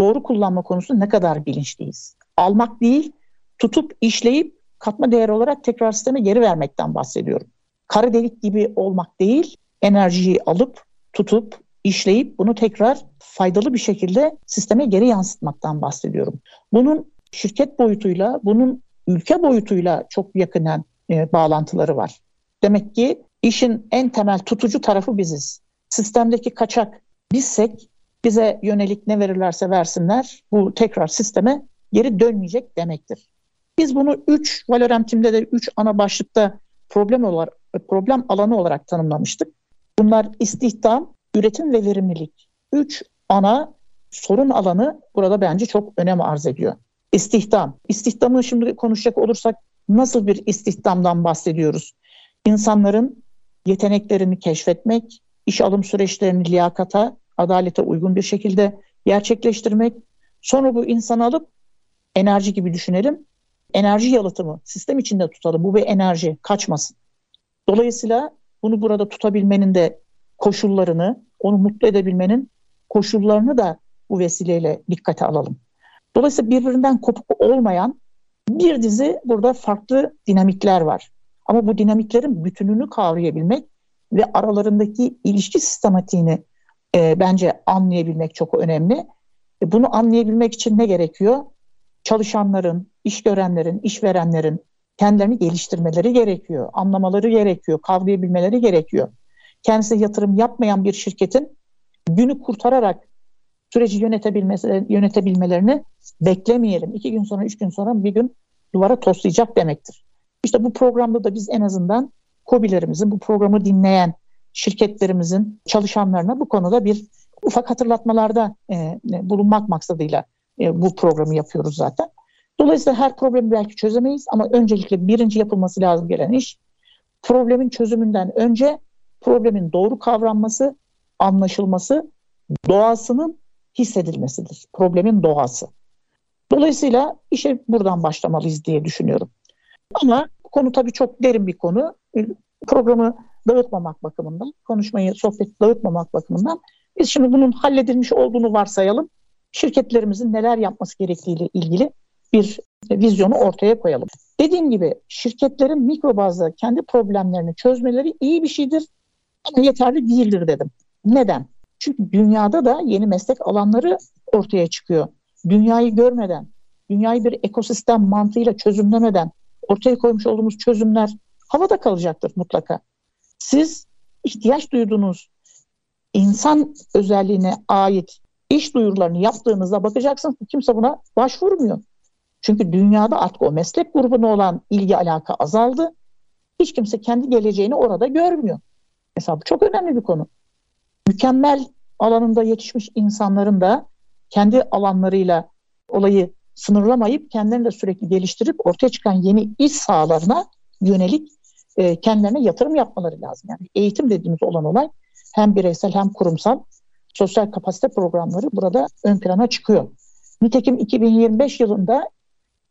doğru kullanma konusunda ne kadar bilinçliyiz? Almak değil, tutup işleyip katma değer olarak tekrar sisteme geri vermekten bahsediyorum. Kara delik gibi olmak değil, enerjiyi alıp, tutup, işleyip bunu tekrar faydalı bir şekilde sisteme geri yansıtmaktan bahsediyorum. Bunun şirket boyutuyla, bunun ülke boyutuyla çok yakından e, bağlantıları var. Demek ki işin en temel tutucu tarafı biziz. Sistemdeki kaçak bizsek bize yönelik ne verirlerse versinler bu tekrar sisteme geri dönmeyecek demektir. Biz bunu 3 Valorantim'de de 3 ana başlıkta problem olarak problem alanı olarak tanımlamıştık. Bunlar istihdam, üretim ve verimlilik. 3 ana sorun alanı burada bence çok önem arz ediyor. İstihdam. İstihdamı şimdi konuşacak olursak nasıl bir istihdamdan bahsediyoruz? İnsanların yeteneklerini keşfetmek, iş alım süreçlerini liyakata, adalete uygun bir şekilde gerçekleştirmek. Sonra bu insanı alıp enerji gibi düşünelim. Enerji yalıtımı sistem içinde tutalım. Bu bir enerji kaçmasın. Dolayısıyla bunu burada tutabilmenin de koşullarını, onu mutlu edebilmenin koşullarını da bu vesileyle dikkate alalım. Dolayısıyla birbirinden kopuk olmayan bir dizi burada farklı dinamikler var. Ama bu dinamiklerin bütününü kavrayabilmek ve aralarındaki ilişki sistematiğini e, bence anlayabilmek çok önemli. E, bunu anlayabilmek için ne gerekiyor? Çalışanların, iş görenlerin, işverenlerin kendilerini geliştirmeleri gerekiyor, anlamaları gerekiyor, kavrayabilmeleri gerekiyor. Kendisi yatırım yapmayan bir şirketin günü kurtararak süreci yönetebilmelerini beklemeyelim. İki gün sonra, üç gün sonra bir gün duvara toslayacak demektir. İşte bu programda da biz en azından COBİ'lerimizin, bu programı dinleyen şirketlerimizin çalışanlarına bu konuda bir ufak hatırlatmalarda e, bulunmak maksadıyla e, bu programı yapıyoruz zaten. Dolayısıyla her problemi belki çözemeyiz ama öncelikle birinci yapılması lazım gelen iş problemin çözümünden önce problemin doğru kavranması, anlaşılması, doğasının hissedilmesidir. Problemin doğası. Dolayısıyla işe buradan başlamalıyız diye düşünüyorum. Ama konu tabii çok derin bir konu. Programı dağıtmamak bakımından, konuşmayı, sohbeti dağıtmamak bakımından biz şimdi bunun halledilmiş olduğunu varsayalım. Şirketlerimizin neler yapması gerektiğiyle ilgili bir vizyonu ortaya koyalım. Dediğim gibi şirketlerin mikro bazda kendi problemlerini çözmeleri iyi bir şeydir ama yeterli değildir dedim. Neden? Çünkü dünyada da yeni meslek alanları ortaya çıkıyor. Dünyayı görmeden, dünyayı bir ekosistem mantığıyla çözümlemeden ortaya koymuş olduğumuz çözümler havada kalacaktır mutlaka. Siz ihtiyaç duyduğunuz insan özelliğine ait iş duyurularını yaptığınızda bakacaksınız ki kimse buna başvurmuyor. Çünkü dünyada artık o meslek grubuna olan ilgi alaka azaldı. Hiç kimse kendi geleceğini orada görmüyor. Mesela bu çok önemli bir konu. Mükemmel alanında yetişmiş insanların da kendi alanlarıyla olayı sınırlamayıp kendilerini de sürekli geliştirip ortaya çıkan yeni iş sahalarına yönelik e, kendilerine yatırım yapmaları lazım. Yani eğitim dediğimiz olan olay hem bireysel hem kurumsal sosyal kapasite programları burada ön plana çıkıyor. Nitekim 2025 yılında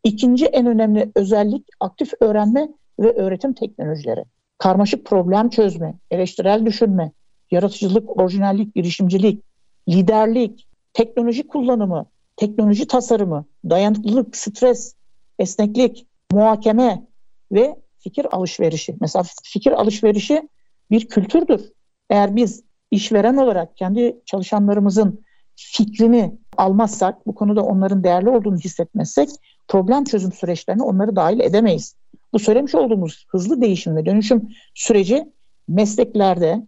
ikinci en önemli özellik aktif öğrenme ve öğretim teknolojileri. Karmaşık problem çözme, eleştirel düşünme, yaratıcılık, orijinallik, girişimcilik, liderlik, teknoloji kullanımı, teknoloji tasarımı, dayanıklılık, stres, esneklik, muhakeme ve fikir alışverişi. Mesela fikir alışverişi bir kültürdür. Eğer biz işveren olarak kendi çalışanlarımızın fikrini almazsak, bu konuda onların değerli olduğunu hissetmezsek problem çözüm süreçlerine onları dahil edemeyiz. Bu söylemiş olduğumuz hızlı değişim ve dönüşüm süreci mesleklerde,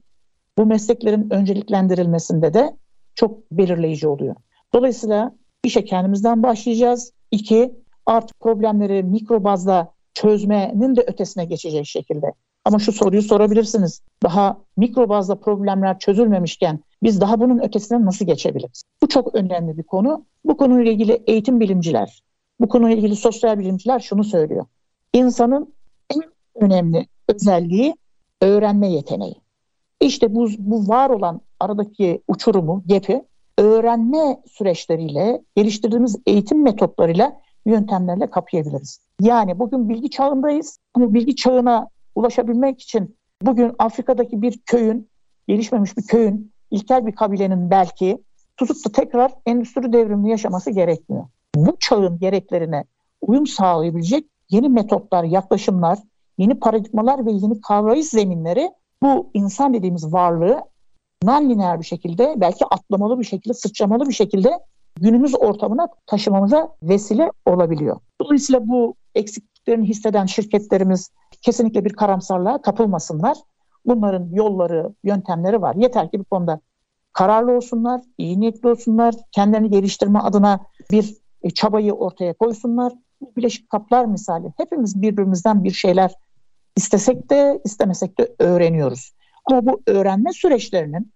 bu mesleklerin önceliklendirilmesinde de çok belirleyici oluyor. Dolayısıyla işe kendimizden başlayacağız. İki, artık problemleri mikro bazda çözmenin de ötesine geçecek şekilde. Ama şu soruyu sorabilirsiniz. Daha mikro bazda problemler çözülmemişken biz daha bunun ötesine nasıl geçebiliriz? Bu çok önemli bir konu. Bu konuyla ilgili eğitim bilimciler, bu konuyla ilgili sosyal bilimciler şunu söylüyor. İnsanın en önemli özelliği öğrenme yeteneği. İşte bu, bu var olan aradaki uçurumu, gepi öğrenme süreçleriyle, geliştirdiğimiz eğitim metotlarıyla, yöntemlerle kapayabiliriz. Yani bugün bilgi çağındayız ama bilgi çağına ulaşabilmek için bugün Afrika'daki bir köyün, gelişmemiş bir köyün, ilkel bir kabilenin belki tutup da tekrar endüstri devrimini yaşaması gerekmiyor. Bu çağın gereklerine uyum sağlayabilecek yeni metotlar, yaklaşımlar, yeni paradigmalar ve yeni kavrayış zeminleri bu insan dediğimiz varlığı non-lineer bir şekilde belki atlamalı bir şekilde, sıçramalı bir şekilde günümüz ortamına taşımamıza vesile olabiliyor. Dolayısıyla bu eksikliklerini hisseden şirketlerimiz kesinlikle bir karamsarlığa kapılmasınlar. Bunların yolları, yöntemleri var. Yeter ki bu konuda kararlı olsunlar, iyi niyetli olsunlar, kendilerini geliştirme adına bir e, çabayı ortaya koysunlar. Bu bileşik kaplar misali hepimiz birbirimizden bir şeyler istesek de istemesek de öğreniyoruz. Ama bu öğrenme süreçlerinin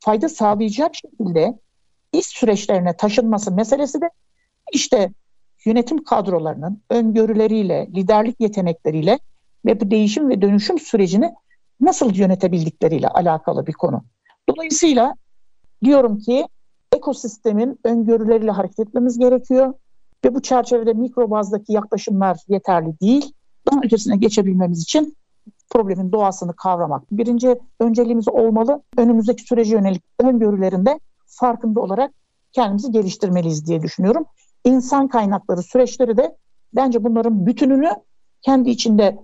fayda sağlayacak şekilde iş süreçlerine taşınması meselesi de işte yönetim kadrolarının öngörüleriyle, liderlik yetenekleriyle ve bu değişim ve dönüşüm sürecini nasıl yönetebildikleriyle alakalı bir konu. Dolayısıyla diyorum ki ekosistemin öngörüleriyle hareket etmemiz gerekiyor ve bu çerçevede mikro bazdaki yaklaşımlar yeterli değil. Daha ötesine geçebilmemiz için problemin doğasını kavramak. Birinci önceliğimiz olmalı. Önümüzdeki sürece yönelik öngörülerinde farkında olarak kendimizi geliştirmeliyiz diye düşünüyorum. İnsan kaynakları süreçleri de bence bunların bütününü kendi içinde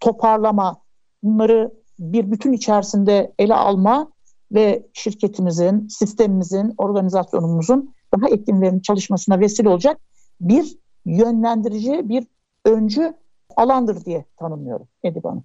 toparlama, bunları bir bütün içerisinde ele alma ve şirketimizin, sistemimizin, organizasyonumuzun daha etkin verimli çalışmasına vesile olacak bir yönlendirici, bir öncü alandır diye tanımlıyorum Edip Hanım.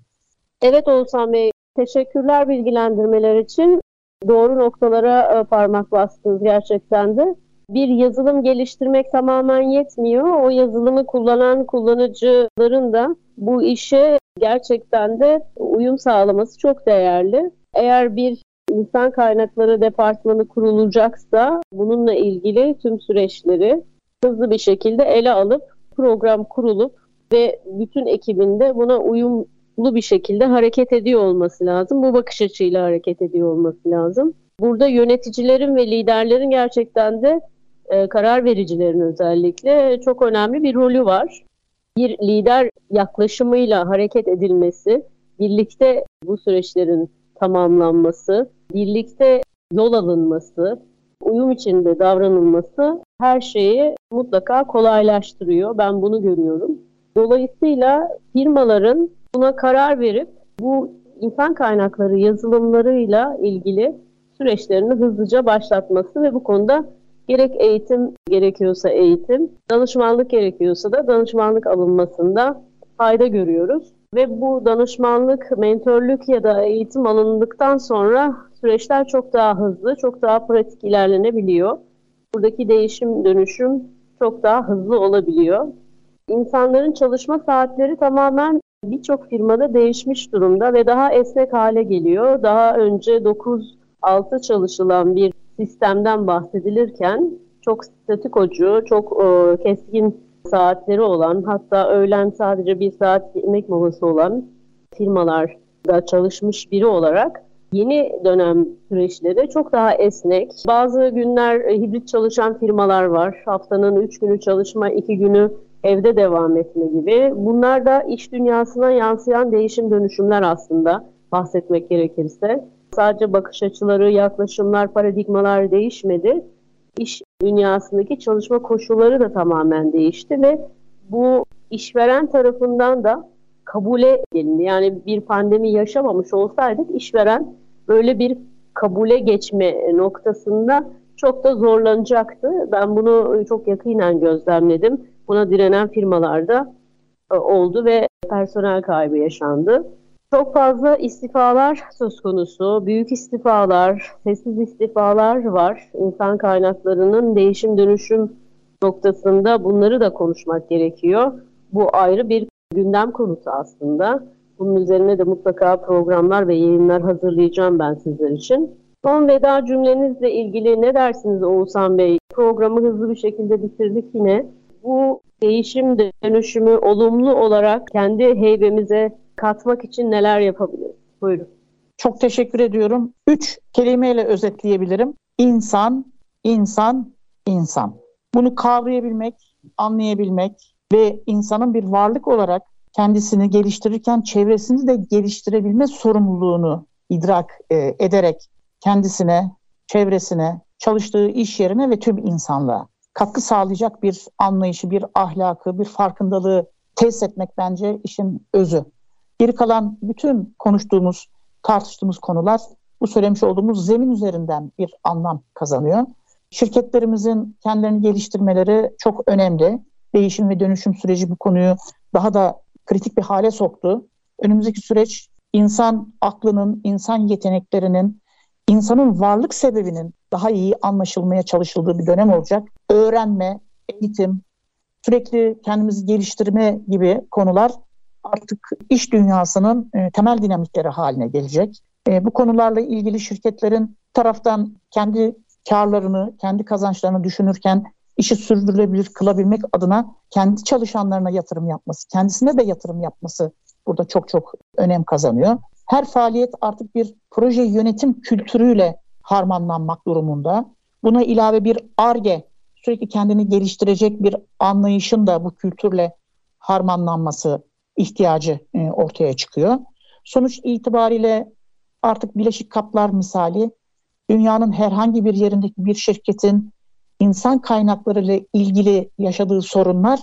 Evet Oğuzhan Bey, teşekkürler bilgilendirmeler için. Doğru noktalara e, parmak bastınız gerçekten de. Bir yazılım geliştirmek tamamen yetmiyor. O yazılımı kullanan kullanıcıların da bu işe gerçekten de uyum sağlaması çok değerli. Eğer bir insan kaynakları departmanı kurulacaksa bununla ilgili tüm süreçleri hızlı bir şekilde ele alıp program kurulup ve bütün ekibinde buna uyumlu bir şekilde hareket ediyor olması lazım. Bu bakış açıyla hareket ediyor olması lazım. Burada yöneticilerin ve liderlerin gerçekten de e, karar vericilerin özellikle çok önemli bir rolü var. Bir lider yaklaşımıyla hareket edilmesi, birlikte bu süreçlerin tamamlanması, birlikte yol alınması, uyum içinde davranılması her şeyi mutlaka kolaylaştırıyor. Ben bunu görüyorum. Dolayısıyla firmaların buna karar verip bu insan kaynakları yazılımlarıyla ilgili süreçlerini hızlıca başlatması ve bu konuda gerek eğitim gerekiyorsa eğitim, danışmanlık gerekiyorsa da danışmanlık alınmasında fayda görüyoruz. Ve bu danışmanlık, mentörlük ya da eğitim alındıktan sonra süreçler çok daha hızlı, çok daha pratik ilerlenebiliyor. Buradaki değişim, dönüşüm çok daha hızlı olabiliyor. İnsanların çalışma saatleri tamamen birçok firmada değişmiş durumda ve daha esnek hale geliyor. Daha önce 9-6 çalışılan bir sistemden bahsedilirken çok statikocu, çok e, keskin saatleri olan hatta öğlen sadece bir saat yemek molası olan firmalarda çalışmış biri olarak yeni dönem süreçleri çok daha esnek. Bazı günler e, hibrit çalışan firmalar var. Haftanın üç günü çalışma, iki günü evde devam etme gibi. Bunlar da iş dünyasına yansıyan değişim dönüşümler aslında bahsetmek gerekirse. Sadece bakış açıları, yaklaşımlar, paradigmalar değişmedi. İş dünyasındaki çalışma koşulları da tamamen değişti ve bu işveren tarafından da kabule gelindi. Yani bir pandemi yaşamamış olsaydık işveren böyle bir kabule geçme noktasında çok da zorlanacaktı. Ben bunu çok yakinen gözlemledim. Buna direnen firmalarda e, oldu ve personel kaybı yaşandı. Çok fazla istifalar söz konusu. Büyük istifalar, sessiz istifalar var. İnsan kaynaklarının değişim dönüşüm noktasında bunları da konuşmak gerekiyor. Bu ayrı bir gündem konusu aslında. Bunun üzerine de mutlaka programlar ve yayınlar hazırlayacağım ben sizler için. Son veda cümlenizle ilgili ne dersiniz Oğuzhan Bey? Programı hızlı bir şekilde bitirdik yine. Bu değişim dönüşümü olumlu olarak kendi heybemize katmak için neler yapabiliriz? Buyurun. Çok teşekkür ediyorum. Üç kelimeyle özetleyebilirim. İnsan, insan, insan. Bunu kavrayabilmek, anlayabilmek ve insanın bir varlık olarak kendisini geliştirirken çevresini de geliştirebilme sorumluluğunu idrak e, ederek kendisine, çevresine, çalıştığı iş yerine ve tüm insanlığa katkı sağlayacak bir anlayışı, bir ahlakı, bir farkındalığı tesis etmek bence işin özü. Geri kalan bütün konuştuğumuz, tartıştığımız konular bu söylemiş olduğumuz zemin üzerinden bir anlam kazanıyor. Şirketlerimizin kendilerini geliştirmeleri çok önemli. Değişim ve dönüşüm süreci bu konuyu daha da kritik bir hale soktu. Önümüzdeki süreç insan aklının, insan yeteneklerinin, insanın varlık sebebinin daha iyi anlaşılmaya çalışıldığı bir dönem olacak. Öğrenme, eğitim, sürekli kendimizi geliştirme gibi konular artık iş dünyasının e, temel dinamikleri haline gelecek. E, bu konularla ilgili şirketlerin taraftan kendi karlarını, kendi kazançlarını düşünürken işi sürdürülebilir kılabilmek adına kendi çalışanlarına yatırım yapması, kendisine de yatırım yapması burada çok çok önem kazanıyor. Her faaliyet artık bir proje yönetim kültürüyle harmanlanmak durumunda. Buna ilave bir ARGE, sürekli kendini geliştirecek bir anlayışın da bu kültürle harmanlanması ihtiyacı e, ortaya çıkıyor. Sonuç itibariyle artık bileşik kaplar misali dünyanın herhangi bir yerindeki bir şirketin insan kaynakları ile ilgili yaşadığı sorunlar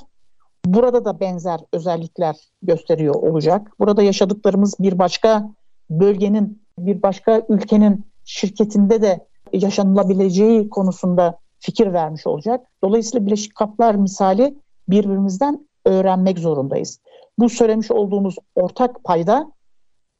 burada da benzer özellikler gösteriyor olacak. Burada yaşadıklarımız bir başka bölgenin, bir başka ülkenin şirketinde de yaşanılabileceği konusunda fikir vermiş olacak. Dolayısıyla bileşik kaplar misali birbirimizden öğrenmek zorundayız. Bu söylemiş olduğumuz ortak payda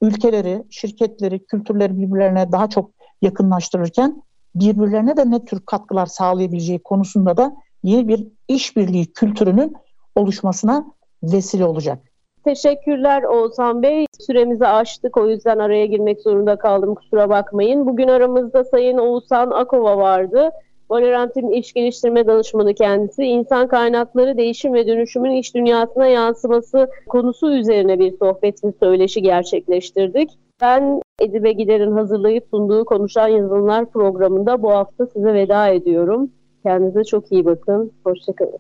ülkeleri, şirketleri, kültürleri birbirlerine daha çok yakınlaştırırken birbirlerine de ne tür katkılar sağlayabileceği konusunda da yeni bir işbirliği kültürünün oluşmasına vesile olacak. Teşekkürler Oğuzhan Bey. Süremizi aştık o yüzden araya girmek zorunda kaldım kusura bakmayın. Bugün aramızda Sayın Oğuzhan Akova vardı. Valorant'in iş geliştirme danışmanı kendisi. İnsan kaynakları değişim ve dönüşümün iş dünyasına yansıması konusu üzerine bir sohbet ve söyleşi gerçekleştirdik. Ben Edibe Gider'in hazırlayıp sunduğu Konuşan Yazılımlar programında bu hafta size veda ediyorum. Kendinize çok iyi bakın. Hoşçakalın.